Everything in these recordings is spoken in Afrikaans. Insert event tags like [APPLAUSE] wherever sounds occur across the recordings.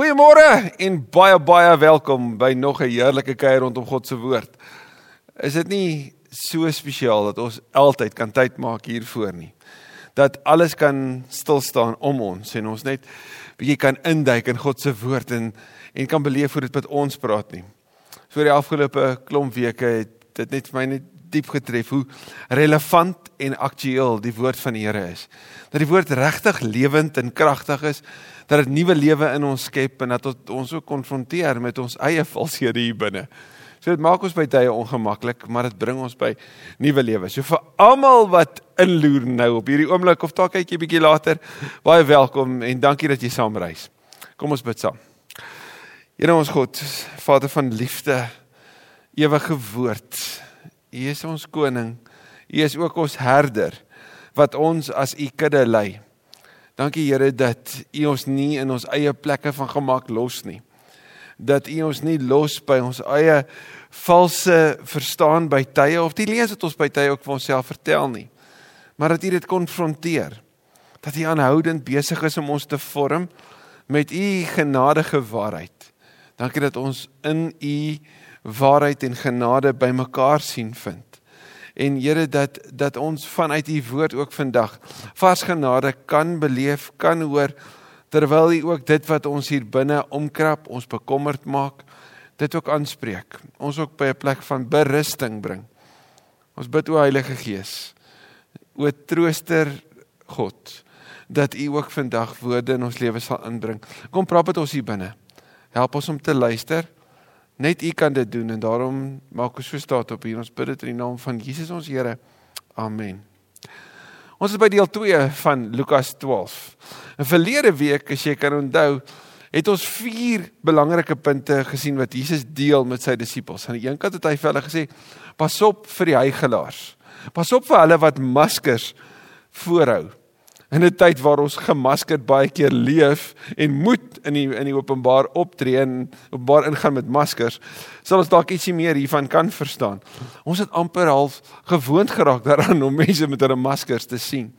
Goeiemôre en baie baie welkom by nog 'n heerlike kuier rondom God se woord. Is dit nie so spesiaal dat ons altyd kan tyd maak hiervoor nie? Dat alles kan stil staan om ons en ons net bietjie kan induik in God se woord en en kan beleef hoe dit met ons praat nie. So die afgelope klomp weke het dit net vir my net diep getref hoe relevant en aktueel die woord van die Here is. Dat die woord regtig lewend en kragtig is dat dit nuwe lewe in ons skep en dat ons ook konfronteer met ons eie valshede hier binne. So dit maak ons by tye ongemaklik, maar dit bring ons by nuwe lewe. So vir almal wat inloer nou op hierdie oomblik of dalk kyk jy bietjie later, baie welkom en dankie dat jy saam reis. Kom ons bid saam. Here ons God, Vader van liefde, ewige woord. U is ons koning. U is ook ons herder wat ons as u kudde lei. Dankie Here dat U ons nie in ons eie plekke van gemak los nie. Dat U ons nie los by ons eie valse verstaan by tye of die lees wat ons by tye ook vir onsself vertel nie. Maar dat U dit konfronteer. Dat U aanhoudend besig is om ons te vorm met U genadige waarheid. Dankie dat ons in U waarheid en genade bymekaar sien vind en Here dat dat ons vanuit u woord ook vandag vars genade kan beleef, kan hoor terwyl u ook dit wat ons hier binne omkrap, ons bekommerd maak, dit ook aanspreek. Ons ook by 'n plek van berusting bring. Ons bid o Heilige Gees, o trooster God, dat u ook vandag woorde in ons lewe sal inbring. Kom praat met ons hier binne. Help ons om te luister Net U kan dit doen en daarom maak ons so staat op hier. Ons bid dit in die naam van Jesus ons Here. Amen. Ons is by deel 2 van Lukas 12. In verlede week, as jy kan onthou, het ons vier belangrike punte gesien wat Jesus deel met sy disippels. Aan die een kant het hy vir hulle gesê: "Pas op vir die heigelaars. Pas op vir hulle wat maskers voorhou." In 'n tyd waar ons gemaskerd baie keer leef en moet in die in die openbaar optree en openbaar ingaan met maskers, sal ons dalk ietsie meer hiervan kan verstaan. Ons het amper half gewoond geraak daaraan om mense met hulle maskers te sien.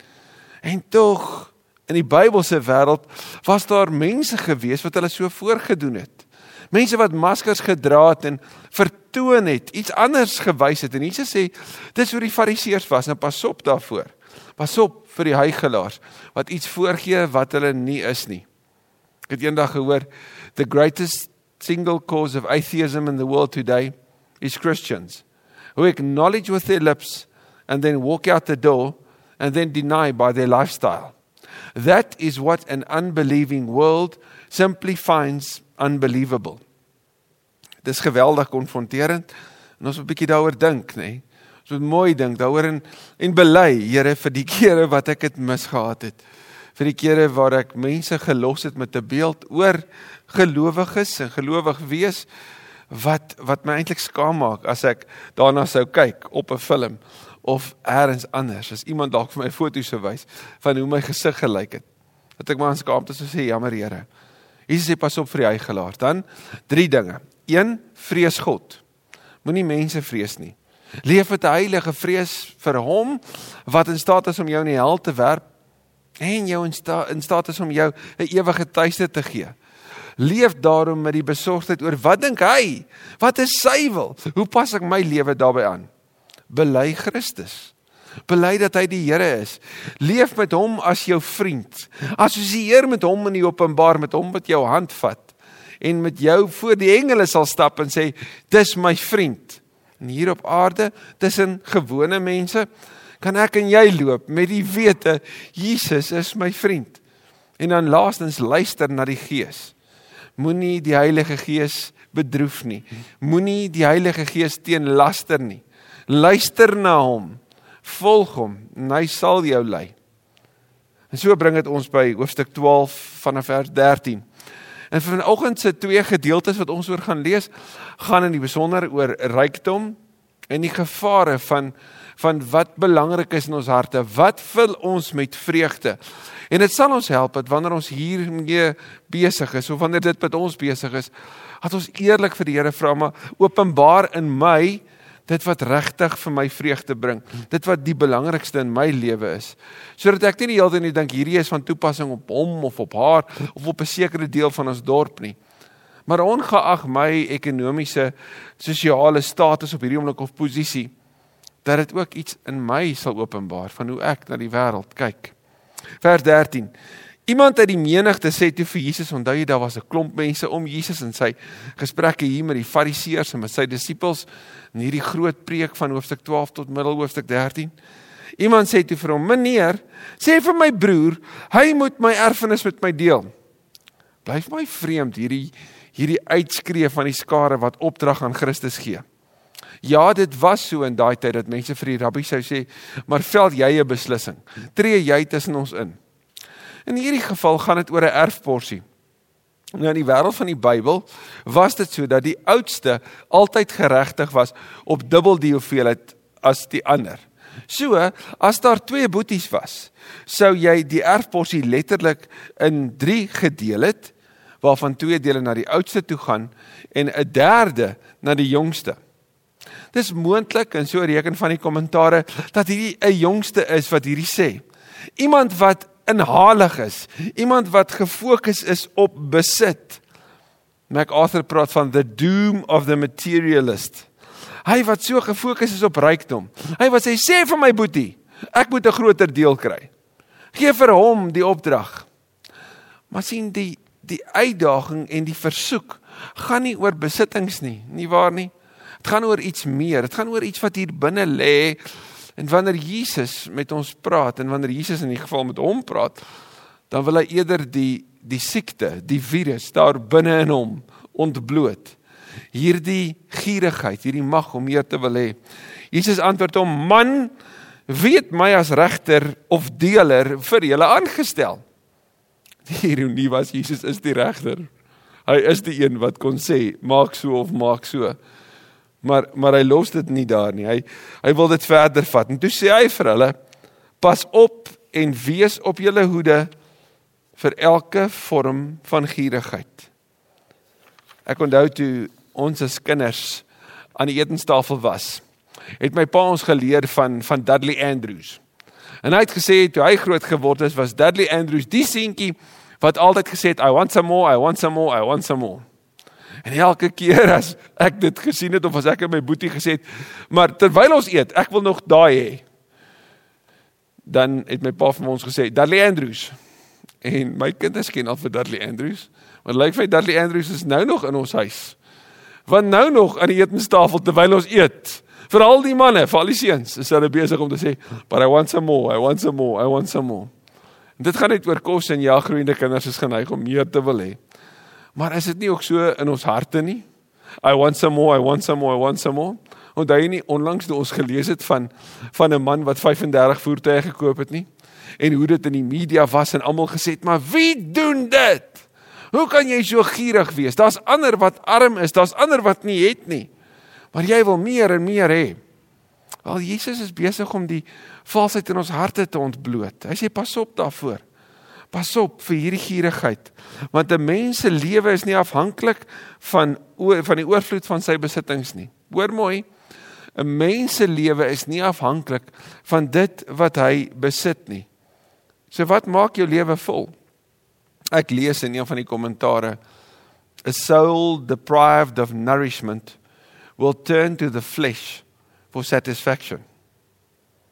En tog in die Bybelse wêreld was daar mense gewees wat hulle so voorgedoen het. Mense wat maskers gedra het en vertoon het, iets anders gewys het en Jesus sê dis hoe die fariseërs was, nou pas op daarvoor. Pas op vir die heigelaars wat iets voorgee wat hulle nie is nie. Ek het eendag gehoor the greatest single cause of atheism in the world today is Christians who acknowledge with their lips and then walk out the door and then deny by their lifestyle. That is what an unbelieving world simply finds unbelievable. Dis geweldig konfronterend en ons moet 'n bietjie daaroor dink, nê? Nee? So mooi ding daaroor en en bely Here vir die [LAUGHS] kere wat ek dit misgehad het. Vir die kere waar ek mense gelos het met 'n beeld oor gelowiges en gelowig wees wat wat my eintlik skaam maak as ek daarna sou kyk op 'n film of elders anders as iemand dalk vir my foto's sou wys van hoe my gesig gelyk het. Dat ek maar skaam te sê jammer Here. Jesus sê pas op vir die heigelaar. Dan drie dinge. 1 vrees God. Moenie mense vrees nie. Leef met 'n heilige vrees vir hom wat in staat is om jou in die hel te werp en jou in, sta, in staat is om jou 'n ewige tuiste te gee. Leef daarom met die besorgdheid oor wat dink hy? Wat is sy wil? Hoe pas ek my lewe daarbey aan? Bely Christus. Bely dat hy die Here is. Leef met hom as jou vriend. Assosieer met hom in die openbaar met hom wat jou hand vat en met jou voor die engele sal stap en sê dis my vriend. Hier op aarde tussen gewone mense kan ek en jy loop met die wete Jesus is my vriend. En dan laastens luister na die Gees. Moenie die Heilige Gees bedroef nie. Moenie die Heilige Gees teen laster nie. Luister na hom. Volg hom en hy sal jou lei. En so bring dit ons by hoofstuk 12 vanaf vers 13. En vanoggend se twee gedeeltes wat ons oor gaan lees, gaan in die besonder oor rykdom en die gevare van van wat belangrik is in ons harte. Wat vul ons met vreugde? En dit sal ons help dat wanneer ons hiermee besig is of wanneer dit met ons besig is, dat ons eerlik vir die Here vra maar openbaar in my Dit wat regtig vir my vreugde bring. Dit wat die belangrikste in my lewe is. Sodat ek nie die hele tyd net dink hierdie is van toepassing op hom of op haar of op 'n sekere deel van ons dorp nie. Maar ongeag my ekonomiese sosiale status op hierdie oomblik of posisie, dat dit ook iets in my sal openbaar van hoe ek na die wêreld kyk. Vers 13. Iemand uit die menigte sê toe vir Jesus, onthou jy daar was 'n klomp mense om Jesus en sy gesprekke hier met die Fariseërs en met sy disippels in hierdie groot preek van hoofstuk 12 tot middel hoofstuk 13. Iemand sê toe vir hom: "Meneer, sê vir my broer, hy moet my erfenis met my deel." Blyf my vreemd hierdie hierdie uitskree van die skare wat opdrag aan Christus gee. Ja, dit was so in daai tyd dat mense vir die rabbi sou sê, "Maar veld jy 'n beslissing? Tree jy tussen ons in?" In hierdie geval gaan dit oor 'n erfporsie. Nou in die wêreld van die Bybel was dit so dat die oudste altyd geregtig was op dubbel die hoeveelheid as die ander. So, as daar twee boeties was, sou jy die erfporsie letterlik in 3 gedeel het, waarvan twee dele na die oudste toe gaan en 'n derde na die jongste. Dis moontlik en so reken van die kommentare dat hierdie 'n jongste is wat hierdie sê. Iemand wat inhalig is, iemand wat gefokus is op besit. MacArthur praat van the doom of the materialist. Hy wat so gefokus is op rykdom. Hy wat sê sê vir my boetie, ek moet 'n groter deel kry. Gee vir hom die opdrag. Maar sien die die uitdaging en die versoek gaan nie oor besittings nie, nie waar nie? Dit gaan oor iets meer. Dit gaan oor iets wat hier binne lê. En wanneer Jesus met ons praat en wanneer Jesus in die geval met hom praat, dan wil hy eerder die die siekte, die virus daar binne in hom ontbloot. Hierdie gierigheid, hierdie mag om meer te wil hê. Jesus antwoord hom: "Man, weet my as regter of deler vir julle aangestel." Die ironie was Jesus is die regter. Hy is die een wat kon sê maak so of maak so. Maar maar hy los dit nie daar nie. Hy hy wil dit verder vat. En toe sê hy vir hulle: Pas op en wees op julle hoede vir elke vorm van gierigheid. Ek onthou toe ons as kinders aan die etenstafel was, het my pa ons geleer van van Dudley Andrews. En hy het gesê toe hy groot geword het, was Dudley Andrews die seentjie wat altyd gesê het I want some more, I want some more, I want some more. En elke keer as ek dit gesien het of as ek aan my boetie gesê het, maar terwyl ons eet, ek wil nog daai hê. Dan het my pa vir ons gesê, Dudley Andrews. En my kinders ken al vir Dudley Andrews. Want lyk vir Dudley Andrews is nou nog in ons huis. Want nou nog aan die etenstafel terwyl ons eet. Vir al die manne, vir al die seuns, is hulle besig om te sê, "But I want some more, I want some more, I want some more." En dit gaan net oor kos en ja, groeiende kinders is geneig om meer te wil hê. Maar is dit nie ook so in ons harte nie? I want some more, I want some more, I want some more. Onthou jy nie onlangs toe ons gelees het van van 'n man wat 35 voertuie gekoop het nie? En hoe dit in die media was en almal gesê het, "Maar wie doen dit? Hoe kan jy so gierig wees? Daar's ander wat arm is, daar's ander wat nie het nie. Maar jy wil meer en meer hê." Wel Jesus is besig om die valsheid in ons harte te ontbloot. Hy sê pas op daarvoor. Pas op vir hierdie gierigheid, want 'n mens se lewe is nie afhanklik van van die oorvloed van sy besittings nie. Hoor mooi. 'n Mens se lewe is nie afhanklik van dit wat hy besit nie. So wat maak jou lewe vol? Ek lees in een van die kommentare: A soul deprived of nourishment will turn to the flesh for satisfaction.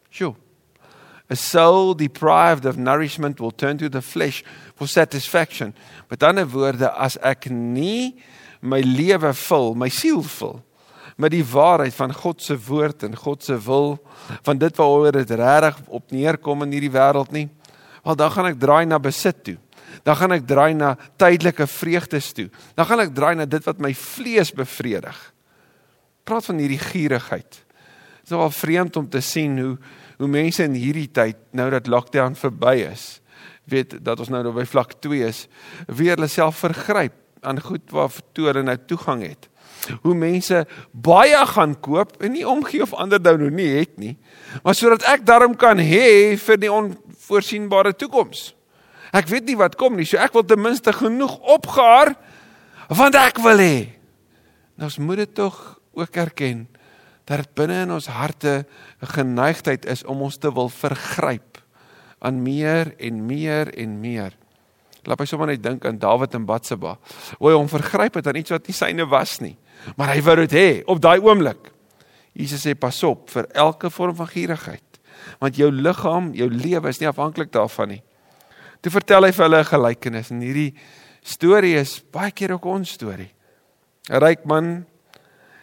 Sjoe. A soul deprived of nourishment will turn to the flesh for satisfaction. Met ander woorde, as ek nie my lewe vul, my siel vul met die waarheid van God se woord en God se wil, van dit waaroor dit regtig op neerkom in hierdie wêreld nie, wel dan gaan ek draai na besit toe. Dan gaan ek draai na tydelike vreugdes toe. Dan gaan ek draai na dit wat my vlees bevredig. Praat van hierdie gierigheid. Dit is wel vreemd om te sien hoe hoe mense in hierdie tyd nou dat lockdown verby is, weet dat ons nou by vlak 2 is, weer hulle self vergryp aan goed waartoe hulle nou toegang het. Hoe mense baie gaan koop en nie omgee of ander nou nou nie het nie, maar sodat ek daarom kan hê vir die onvoorsienbare toekoms. Ek weet nie wat kom nie, so ek wil ten minste genoeg opgaar want ek wil hê. Nou ons moet dit tog ook erken dat dit binne in ons harte 'n geneigtheid is om ons te wil vergryp aan meer en meer en meer. Laat my sommer net dink aan Dawid en Batseba. Hoe hy hom vergryp het aan iets wat nie syne was nie, maar hy wou dit hê op daai oomblik. Jesus sê pas op vir elke vorm van gierigheid, want jou liggaam, jou lewe is nie afhanklik daarvan nie. Toe vertel hy vir hulle 'n gelykenis en hierdie storie is baie keer ook ons storie. 'n Ryk man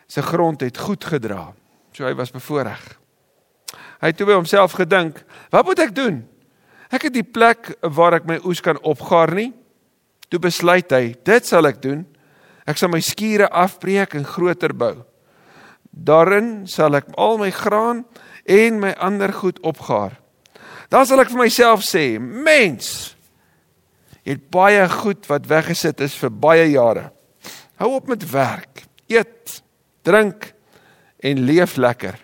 se grond het goed gedra. So hy was bevoordeel. Hy het toe by homself gedink, "Wat moet ek doen? Ek het die plek waar ek my oes kan opgaar nie." Toe besluit hy, "Dit sal ek doen. Ek sal my skure afbreek en groter bou. Daarin sal ek al my graan en my ander goed opgaar." Dan sal ek vir myself sê, mens, jy het baie goed wat weggesit is vir baie jare. Hou op met werk. Eet, drink en leef lekker.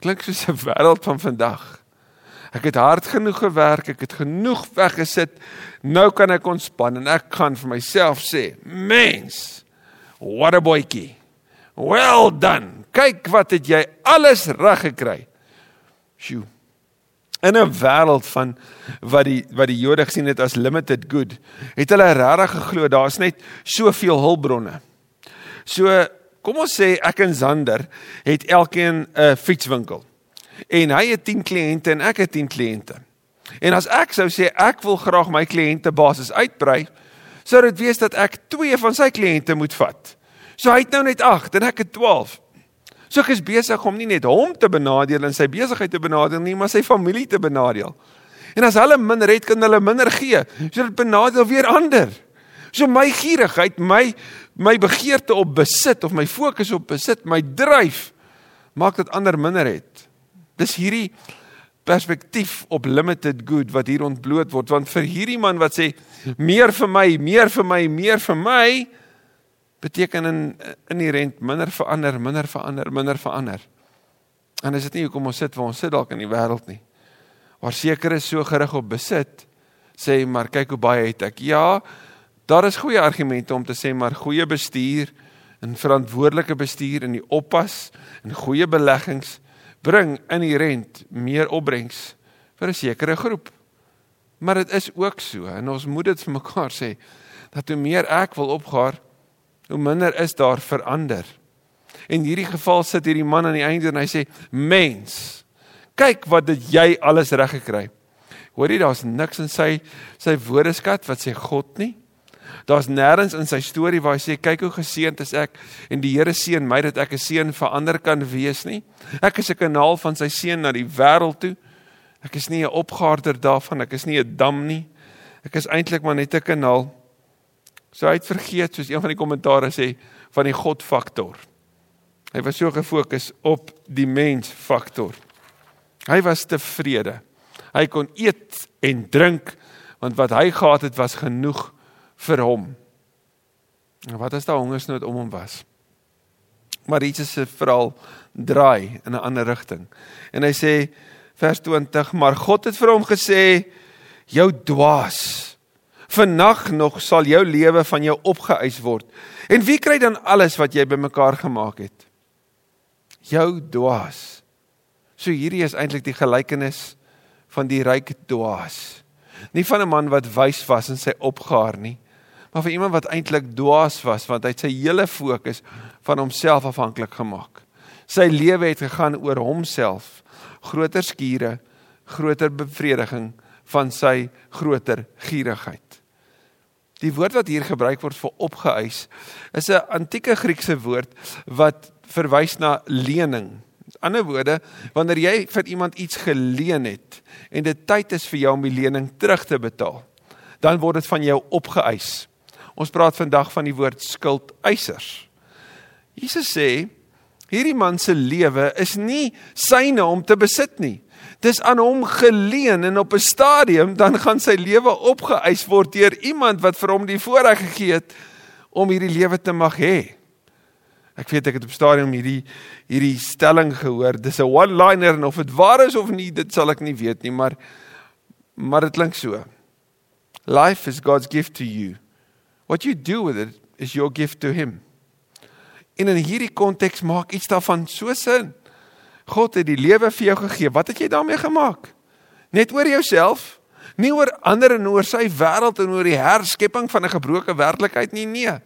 Klink soos 'n wêreld van vandag. Ek het hard genoeg gewerk, ek het genoeg weggesit. Nou kan ek ontspan en ek kan vir myself sê, mens, what a boykie. Well done. Kyk wat het jy alles reg gekry. Sjoe in 'n wêreld van wat die wat die Jode gesien het as limited good, het hulle regtig geglo daar's net soveel hulpbronne. So kom ons sê ek en Zander het elkeen 'n fietswinkel. En hy het 10 kliënte en ek het 10 kliënte. En as ek sou sê ek wil graag my kliëntebasis uitbrei, sou dit wees dat ek 2 van sy kliënte moet vat. So hy het nou net 8 en ek het 12. So ek is besig om nie net hom te benadeel en sy besigheid te benadeel nie, maar sy familie te benadeel. En as hulle minder het, kan hulle minder gee. So dit benadeel weer ander. So my gierigheid, my my begeerte op besit of my fokus op besit, my dryf maak dat ander minder het. Dis hierdie perspektief op limited good wat hier ontbloot word want vir hierdie man wat sê meer vir my, meer vir my, meer vir my, beteken in inherent minder verander, minder verander, minder verander. En is dit nie hoekom ons sit waar ons sit dalk in die wêreld nie. Waar seker is so gerig op besit, sê maar kyk hoe baie het ek. Ja, daar is goeie argumente om te sê maar goeie bestuur en verantwoordelike bestuur en die oppas en goeie beleggings bring inherent meer opbrengs vir 'n sekere groep. Maar dit is ook so en ons moet dit vir mekaar sê dat hoe meer ek wil opgaar, hoe minder is daar verander. En in hierdie geval sit hierdie man aan die einde en hy sê: "Mens, kyk wat het jy alles reg gekry." Hoor jy daar's niks in sy sy woordeskat wat sê God nie. Daar's nêrens in sy storie waar hy sê kyk hoe geseënd is ek en die Here seën my dat ek 'n seën vir ander kan wees nie. Ek is 'n kanaal van sy seën na die wêreld toe. Ek is nie 'n opgaarder daarvan, ek is nie 'n dam nie. Ek is eintlik maar net 'n kanaal. So hy het vergeet soos een van die kommentare sê van die God faktor. Hy was so gefokus op die mens faktor. Hy was tevrede. Hy kon eet en drink want wat hy gehad het was genoeg vir hom. En wat as daar hongersnood om hom was? Maar Jesus se verhaal draai in 'n ander rigting. En hy sê vers 20, maar God het vir hom gesê: "Jou dwaas, Vannag nog sal jou lewe van jou opgeëis word. En wie kry dan alles wat jy bymekaar gemaak het? Jou dwaas. So hierdie is eintlik die gelykenis van die ryk dwaas. Nie van 'n man wat wys was in sy opgaar nie, maar van iemand wat eintlik dwaas was want hy het sy hele fokus van homself afhanklik gemaak. Sy lewe het gegaan oor homself, groter skure, groter bevrediging van sy groter gierigheid. Die woord wat hier gebruik word vir opgeëis is 'n antieke Griekse woord wat verwys na lening. Met ander woorde, wanneer jy vir iemand iets geleen het en dit tyd is vir jou om die lening terug te betaal, dan word dit van jou opgeëis. Ons praat vandag van die woord skuldeisers. Jesus sê hierdie man se lewe is nie syne om te besit nie dis aan hom geleen en op 'n stadium dan gaan sy lewe opgeëis word deur iemand wat vir hom die voorreg gegee het om hierdie lewe te mag hê. Ek weet ek het op stadium hierdie hierdie stelling gehoor. Dis 'n one-liner en of dit waar is of nie, dit sal ek nie weet nie, maar maar dit klink so. Life is God's gift to you. What you do with it is your gift to him. En in hierdie konteks maak iets daarvan so sin. God het die lewe vir jou gegee. Wat het jy daarmee gemaak? Net oor jouself? Nie oor ander en oor sy wêreld en oor die herskepping van 'n gebroke werklikheid nie, nee.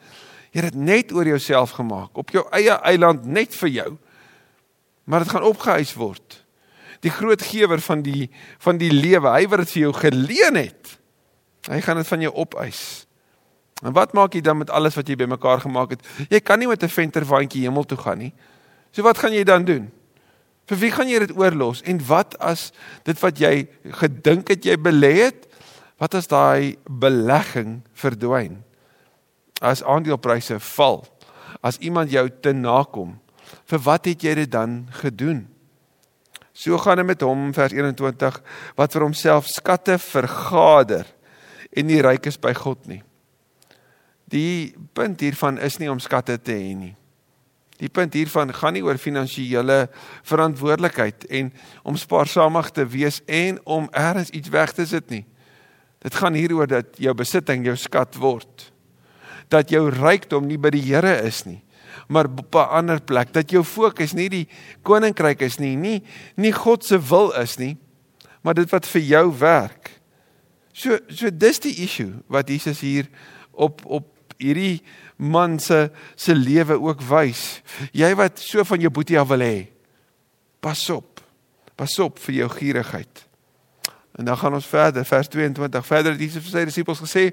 Jy het dit net oor jouself gemaak, op jou eie eiland net vir jou. Maar dit gaan opgehuis word. Die groot gewer van die van die lewe, hy wat dit vir jou geleen het. Hy gaan dit van jou opeis. En wat maak jy dan met alles wat jy bymekaar gemaak het? Jy kan nie met 'n venterwandjie hemel toe gaan nie. So wat gaan jy dan doen? Vir wie gaan jy dit oorlos? En wat as dit wat jy gedink het jy belê het, wat as daai belegging verdwyn? as aandelepryse val, as iemand jou te nakom, vir wat het jy dit dan gedoen? So gaan dit met hom vers 21 wat vir homself skatte vergader en nie ryk is by God nie. Die punt hiervan is nie om skatte te hê nie. Die punt hiervan gaan nie oor finansiële verantwoordelikheid en om spaarsamig te wees en om eers iets weg te sit nie. Dit gaan hieroor dat jou besitting jou skat word dat jou rykdom nie by die Here is nie, maar op 'n ander plek, dat jou fokus nie die koninkryk is nie, nie nie God se wil is nie, maar dit wat vir jou werk. So so dis die issue wat Jesus hier op op hierdie man se se lewe ook wys. Jy wat so van jou boetie af wil hê. Pas op. Pas op vir jou gierigheid. En dan gaan ons verder, vers 22. Verder het Jesus vir sy disippels gesê: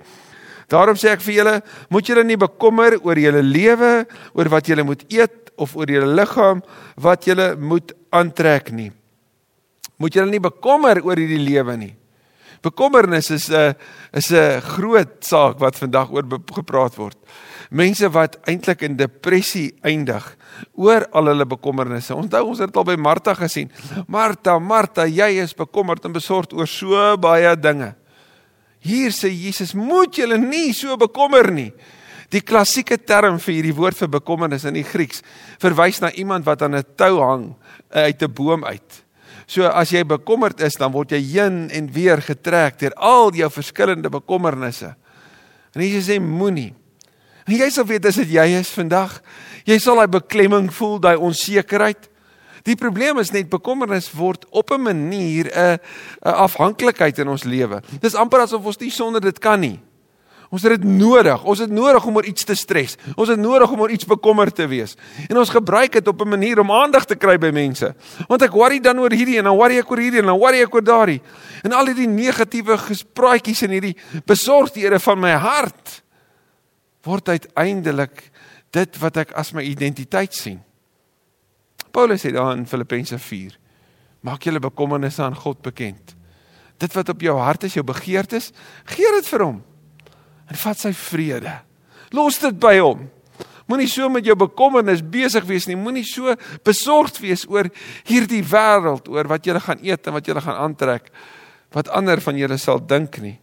Daarom sê ek vir julle, moet julle nie bekommer oor julle lewe, oor wat julle moet eet of oor julle liggaam wat julle moet aantrek nie. Moet julle nie bekommer oor hierdie lewe nie. Bekommernis is 'n is 'n groot saak wat vandag oor gepraat word. Mense wat eintlik in depressie eindig oor al hulle bekommernisse. Onthou ons het dit al by Martha gesien. Martha, Martha, jy is bekommerd en besorgd oor so baie dinge. Hier sê Jesus, moet julle nie so bekommer nie. Die klassieke term vir hierdie woord vir bekommernis in die Grieks verwys na iemand wat aan 'n tou hang uit 'n boom uit. So as jy bekommerd is, dan word jy heen en weer getrek deur al jou verskillende bekommernisse. En Jesus sê moenie. En jy sal weet as dit jy is vandag, jy sal daai beklemming voel, daai onsekerheid. Die probleem is net bekommernis word op 'n manier 'n afhanklikheid in ons lewe. Dis amper asof ons nie sonder dit kan nie. Ons het dit nodig. Ons het nodig om oor iets te stres. Ons het nodig om oor iets bekommerd te wees. En ons gebruik dit op 'n manier om aandag te kry by mense. Want ek worry dan oor hierdie en dan worry ek oor hierdie en dan worry ek oor daardie. En al hierdie negatiewe gespraatjies en hierdie besorgdhede van my hart word uiteindelik dit wat ek as my identiteit sien. Paulus sê daar in Filippense 4: Maak julle bekommernisse aan God bekend. Dit wat op jou hart is, jou begeertes, gee dit vir hom. En vat sy vrede. Los dit by hom. Moenie so met jou bekommernis besig wees nie. Moenie so besorgd wees oor hierdie wêreld, oor wat jy gaan eet en wat jy gaan aantrek, wat ander van julle sal dink nie.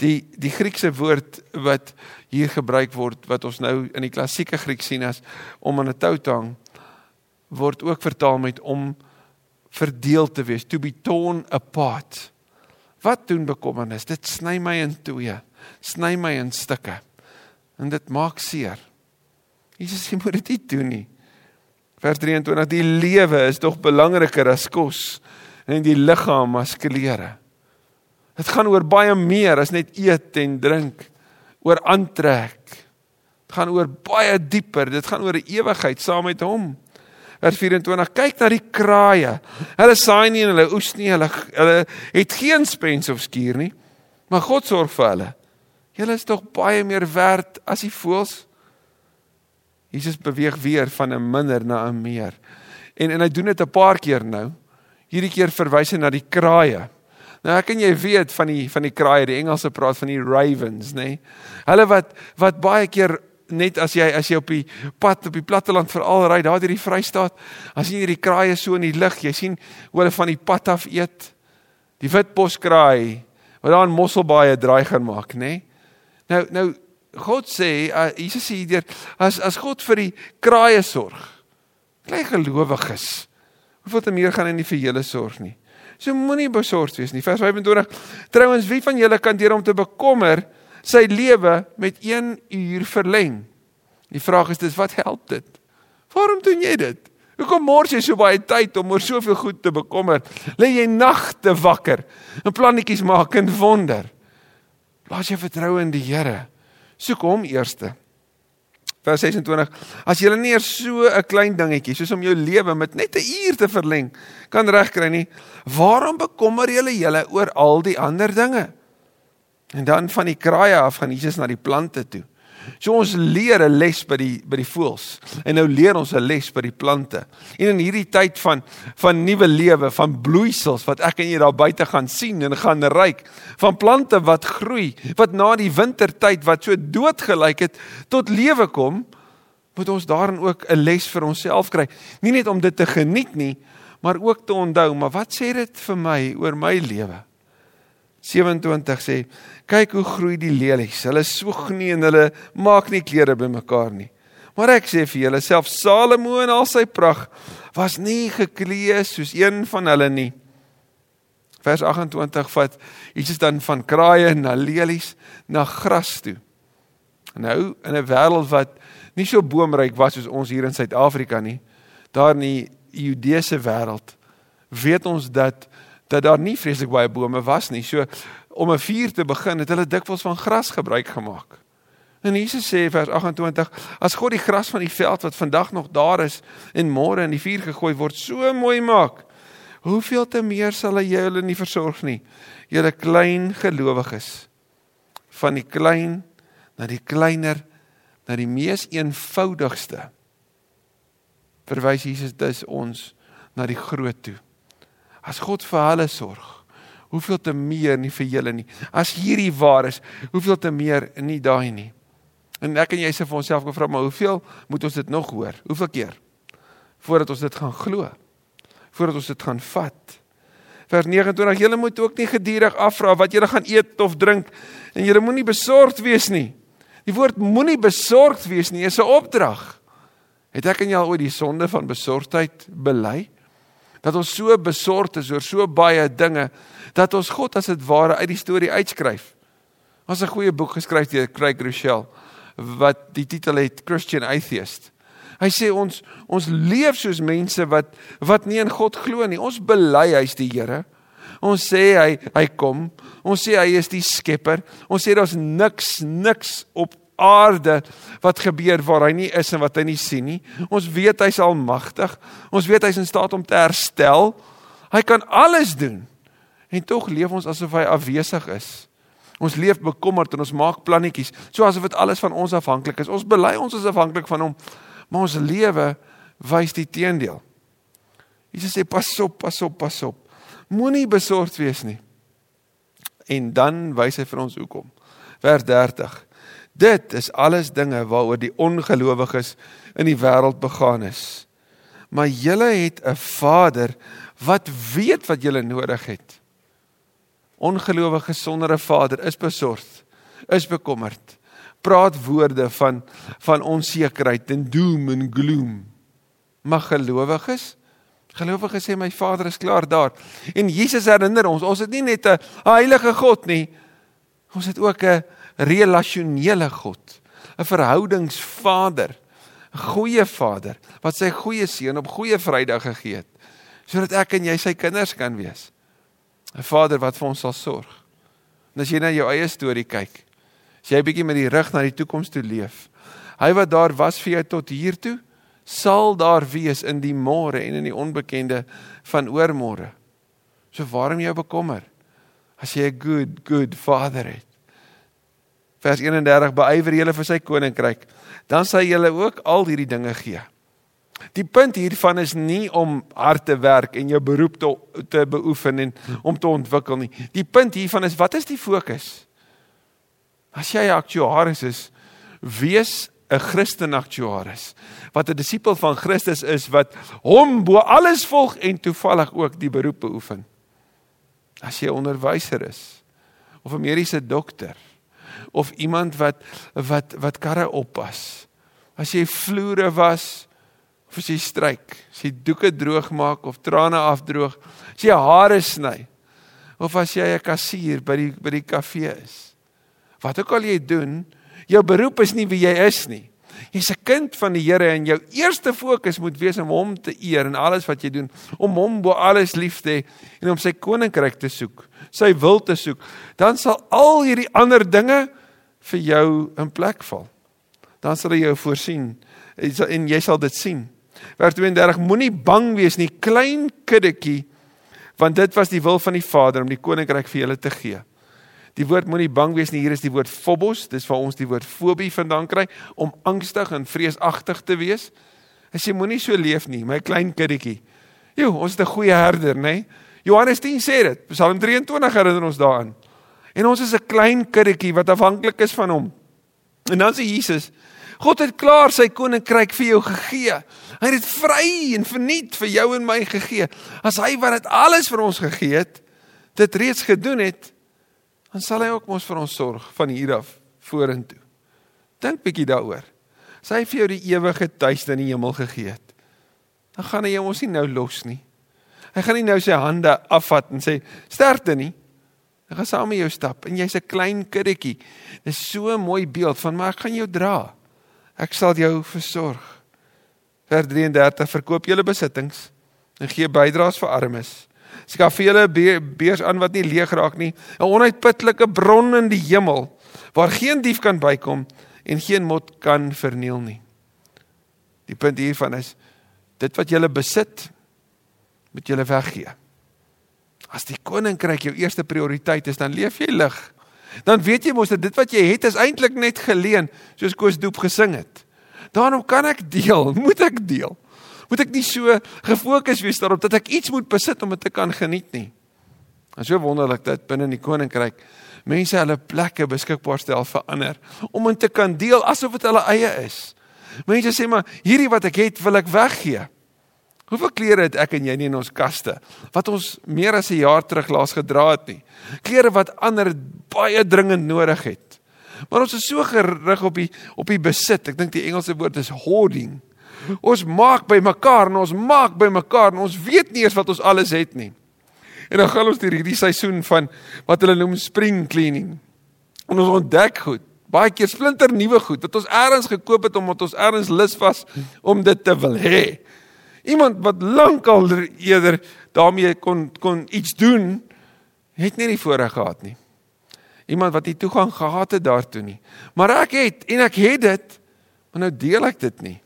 Die die Griekse woord wat hier gebruik word wat ons nou in die klassieke Griek sien as om aan 'n tou te hang, word ook vertaal met om verdeel te wees, to be torn apart. Wat doen bekommernis? Dit sny my in twee, sny my in stukke. En dit maak seer. Jesus sê moet dit nie doen nie. Vers 23: Die lewe is tog belangriker as kos en die liggaam as klere. Dit gaan oor baie meer as net eet en drink, oor aantrek. Dit gaan oor baie dieper. Dit gaan oor 'n ewigheid saam met hom vers 24 kyk na die kraaie. Hulle saai nie en hulle oes nie, hulle hulle het geen spens of skuur nie. Maar God sorg vir hulle. Julle is tog baie meer werd as die voëls. Jesus beweeg weer van 'n minder na 'n meer. En en hy doen dit 'n paar keer nou. Hierdie keer verwys hy na die kraaie. Nou ek en jy weet van die van die kraaie, die Engelse praat van die ravens, nê? Nee? Hulle wat wat baie keer net as jy as jy op die pad op die platteland veral ry daar deur die Vrystaat, as jy hierdie kraaie so in die lug, jy sien hoe hulle van die pad af eet. Die witboskraai wat daar in Mosselbaai draai gaan maak, nê? Nee? Nou nou God sê, uh, Jesus sê hier as as God vir die kraaie sorg, klein gelowiges, hoeveel te meer gaan hy nie vir julle sorg nie. So moenie besorgd wees nie. Vers 25. Trouwens, wie van julle kan deur om te bekommer sy lewe met 1 uur verleng. Die vraag is dis wat help dit? Waarom doen jy dit? Hoekom mors jy so baie tyd om oor soveel goed te bekommer? Lê jy nagte wakker en plannetjies maak en wonder? Laat jy vertrou in die Here. Soek hom eerste. Vers 26. As jy nie eers so 'n klein dingetjie soos om jou lewe met net 'n uur te verleng kan regkry nie, waarom bekommer jy julle oor al die ander dinge? En dan van die kraaie af gaan Jesus na die plante toe. So ons leer 'n les by die by die voëls en nou leer ons 'n les by die plante. En in hierdie tyd van van nuwe lewe, van bloeisels wat ek en jy daar buite gaan sien en gaan ryk, van plante wat groei, wat na die wintertyd wat so doodgelyk het tot lewe kom, moet ons daarin ook 'n les vir onsself kry. Nie net om dit te geniet nie, maar ook te onthou, maar wat sê dit vir my oor my lewe? 27 sê kyk hoe groei die lelies. Hulle swoeg nie en hulle maak nie klere bymekaar nie. Maar ek sê vir julle self Salomo in al sy pragt was nie geklee soos een van hulle nie. Vers 28 vat iets dan van kraaie na lelies na gras toe. Nou in 'n wêreld wat nie so boomryk was soos ons hier in Suid-Afrika nie, daar in die Judese wêreld, weet ons dat dat daar nie vreeslik baie bome was nie. So om 'n vuur te begin, het hulle dikwels van gras gebruik gemaak. En Jesus sê vers 28: As God die gras van die veld wat vandag nog daar is en môre in die vuur gegooi word, so mooi maak, hoeveel te meer sal hy julle nie versorg nie, julle klein gelowiges. Van die klein na die kleiner na die mees eenvoudigste. Verwys Jesus dis ons na die groot toe. As God vir hulle sorg, hoeveel te meer nie vir julle nie. As hierdie waar is, hoeveel te meer nie daai nie. En ek en jy sê vir onsself gevra, maar hoeveel moet ons dit nog hoor? Hoeveel keer? Voordat ons dit gaan glo. Voordat ons dit gaan vat. Vers 29: Julle moet ook nie gedurig afvra wat julle gaan eet of drink en julle moenie besorgd wees nie. Die woord moenie besorgd wees nie is 'n opdrag. Het ek en jy al ooit die sonde van besorgdheid bely? Dat ons so besorgd is oor so baie dinge dat ons God as dit ware uit die storie uitskryf. Ons 'n goeie boek geskryf deur Craig Rochelle wat die titel het Christian Atheist. Hy sê ons ons leef soos mense wat wat nie in God glo nie. Ons bely hy's die Here. Ons sê hy hy kom. Ons sê hy is die skepper. Ons sê daar's niks niks op aarde wat gebeur waar hy nie is en wat hy nie sien nie. Ons weet hy's almagtig. Ons weet hy's in staat om te herstel. Hy kan alles doen. En tog leef ons asof hy afwesig is. Ons leef bekommerd en ons maak plannetjies, so asof dit alles van ons afhanklik is. Ons bely ons is afhanklik van hom, maar ons lewe wys die teendeel. Jesus sê pas op, pas op, pas op. Moenie besorgd wees nie. En dan wys hy vir ons hoekom. Vers 30. Dit is alles dinge waaroor die ongelowiges in die wêreld begaan is. Maar julle het 'n Vader wat weet wat julle nodig het. Ongelowiges sonder 'n Vader is besorgd, is bekommerd. Praat woorde van van onsekerheid en doom en gloom. Maar gelowiges Gelowiges sê my Vader is klaar daar. En Jesus herinner ons, ons het nie net 'n heilige God nie. Ons het ook 'n relasionele God, 'n verhoudingsvader, 'n goeie Vader wat sy goeie seun op goeie Vrydag gegee het sodat ek en jy sy kinders kan wees. 'n Vader wat vir ons sal sorg. En as jy na jou eie storie kyk, as jy bietjie met die rug na die toekoms toe leef, hy wat daar was vir jou tot hier toe, sal daar wees in die môre en in die onbekende van oormôre. So waarom jou bekommer? As jy 'n good good Vader het vers 31 beywer julle vir sy koninkryk, dan sal julle ook al hierdie dinge gee. Die punt hiervan is nie om hard te werk en jou beroep te, te beoefen en om te ontwikkel nie. Die punt hiervan is wat is die fokus? As jy 'n aktuaris is, wees 'n Christen aktuaris. Wat 'n disipel van Christus is wat hom bo alles volg en toevallig ook die beroep beoefen. As jy 'n onderwyser is of 'n mediese dokter of iemand wat wat wat karre oppas. As jy vloere was of as jy stryk, as jy doeke droog maak of trane afdroog, as jy hare sny of as jy 'n kassier by die by die kafee is. Wat ook al jy doen, jou beroep is nie wie jy is nie. Jy's 'n kind van die Here en jou eerste fokus moet wees om hom te eer in alles wat jy doen, om hom bo alles lief te hê en om sy koninkryk te soek, sy wil te soek, dan sal al hierdie ander dinge vir jou in plek val. Dan sal hy jou voorsien en jy sal dit sien. Vers 32 moenie bang wees nie, klein kiddetjie, want dit was die wil van die Vader om die koninkryk vir julle te gee. Die woord moenie bang wees nie, hier is die woord phobos, dis waar ons die woord fobie vandaan kry om angstig en vreesagtig te wees. Hy sê moenie so leef nie, my klein kindertjie. Jo, ons is 'n goeie herder, nê? Johannes 10 sê dit. Psalm 23 herinner ons daaraan. En ons is 'n klein kindertjie wat afhanklik is van hom. En dan sê Jesus, God het klaar sy koninkryk vir jou gegee. Hy het dit vry en verniet vir jou en my gegee. As hy wat dit alles vir ons gegee het, dit reeds gedoen het, dan sal hy ook mos vir ons sorg van hier af vorentoe. Dink bietjie daaroor. As hy vir jou die ewige tuiste in die hemel gegee het, dan gaan hy jou mos nie nou los nie. Hy gaan nie nou sy hande afvat en sê sterkte nie. Hy gaan saam met jou stap en jy's 'n klein kindertjie. Dis so 'n mooi beeld van maar ek gaan jou dra. Ek sal jou versorg. Vers 33 verkoop julle besittings en gee bydraes vir armes skaf vir julle beurs aan wat nie leeg raak nie, 'n onuitputlike bron in die hemel waar geen dief kan bykom en geen mot kan verniel nie. Die punt hiervan is dit wat julle besit moet julle weggee. As die koninkryk jou eerste prioriteit is, dan leef jy lig. Dan weet jy mos dat dit wat jy het is eintlik net geleen, soos Koos Doep gesing het. Daarom kan ek deel, [LAUGHS] moet ek deel moet ek nie so gefokus wees daarop dat ek iets moet besit om dit te kan geniet nie. En so wonderlik dat binne in die koninkryk mense hulle plekke beskikbaar stel vir ander om in te kan deel asof dit hulle eie is. Mense sê maar hierdie wat ek het wil ek weggee. Hoeveel klere het ek en jy nie in ons kaste wat ons meer as 'n jaar terug laas gedra het nie. Klere wat ander baie dringend nodig het. Maar ons is so gerig op die op die besit. Ek dink die Engelse woord is hoarding. Ons maak by mekaar en ons maak by mekaar en ons weet nie eers wat ons alles het nie. En dan gaan ons deur hierdie seisoen van wat hulle noem spring cleaning. En ons ontdek goed, baie keer splinter nuwe goed wat ons eers gekoop het omdat ons eers lus was om dit te wil hê. Iemand wat lankal eerder daarmee kon kon iets doen, het nie die voorreg gehad nie. Iemand wat nie toegang gehad het daartoe nie. Maar ek het en ek het dit, maar nou deel ek dit nie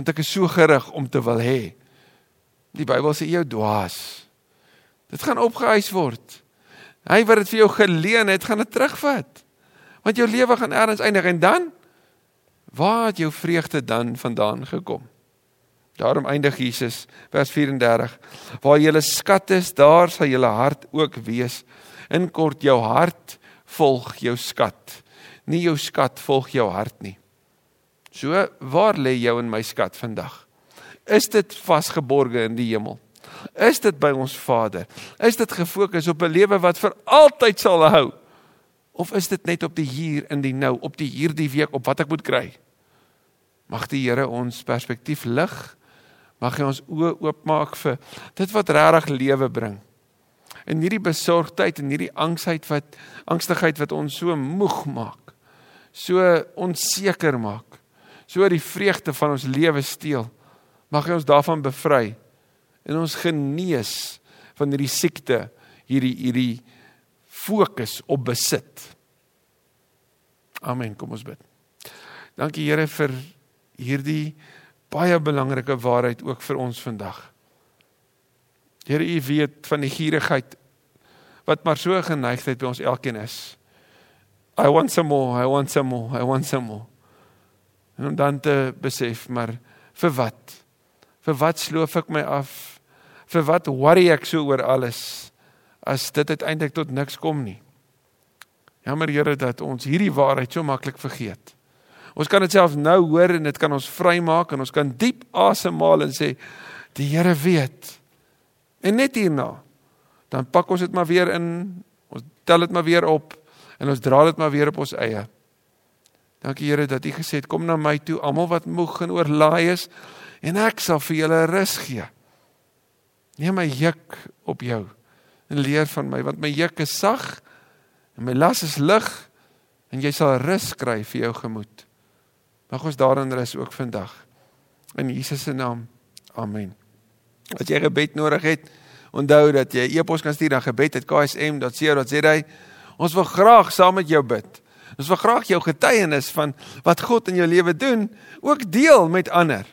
want ek is so gerig om te wil hê. Die Bybel sê jou dwaas. Dit gaan opgehuis word. Hy wat dit vir jou geleen het, gaan dit terugvat. Want jou lewe gaan eers eindig en dan waar het jou vreugde dan vandaan gekom? Daarom eindig Jesus vers 34: Waar julle skat is, daar sal julle hart ook wees. In kort jou hart volg jou skat. Nie jou skat volg jou hart nie. So, waar lê jou en my skat vandag? Is dit vasgeborge in die hemel? Is dit by ons Vader? Is dit gefokus op 'n lewe wat vir altyd sal hou? Of is dit net op die hier in die nou, op die hierdie week op wat ek moet kry? Mag die Here ons perspektief lig. Mag hy ons oë oopmaak vir dit wat regtig lewe bring. In hierdie besorgdheid en hierdie angsheid wat angstigheid wat ons so moeg maak. So onseker maak so die vreugde van ons lewe steel. Mag hy ons daarvan bevry en ons genees van hierdie siekte, hierdie hierdie fokus op besit. Amen. Kom ons bid. Dankie Here vir hierdie baie belangrike waarheid ook vir ons vandag. Here, U weet van die gierigheid wat maar so geneigtheid by ons elkeen is. I want some more, I want some more, I want some more. En om dan te besef, maar vir wat? Vir wat sloof ek my af? Vir wat worry ek so oor alles as dit uiteindelik tot niks kom nie? Jammer Here dat ons hierdie waarheid so maklik vergeet. Ons kan dit self nou hoor en dit kan ons vrymaak en ons kan diep asemhaal en sê die Here weet. En net hierna dan pak ons dit maar weer in, ons tel dit maar weer op en ons dra dit maar weer op ons eie. Dankie Here dat U gesê het kom na my toe almal wat moeg en oorlaai is en ek sal vir julle rus gee. Neem my juk op jou en leer van my want my juk is sag en my las is lig en jy sal rus kry vir jou gemoed. Mag ons daarin rus ook vandag. In Jesus se naam. Amen. As jy gebed nodig het, onthou dat jy e-pos kan stuur na gebed@ksm.co.za. Ons wil graag saam met jou bid. Ons wil graag jou getuienis van wat God in jou lewe doen ook deel met ander.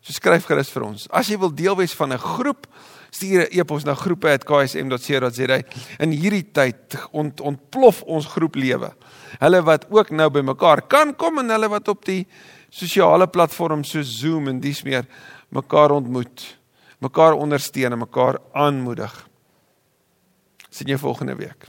So skryf gerus vir ons. As jy wil deel wees van 'n groep, stuur 'n e-pos na groepe@ksm.co.za. In hierdie tyd ont, ontplof ons groeplewe. Hulle wat ook nou by mekaar kan kom en hulle wat op die sosiale platforms so Zoom en dis meer mekaar ontmoet, mekaar ondersteun en mekaar aanmoedig. Sien jou volgende week.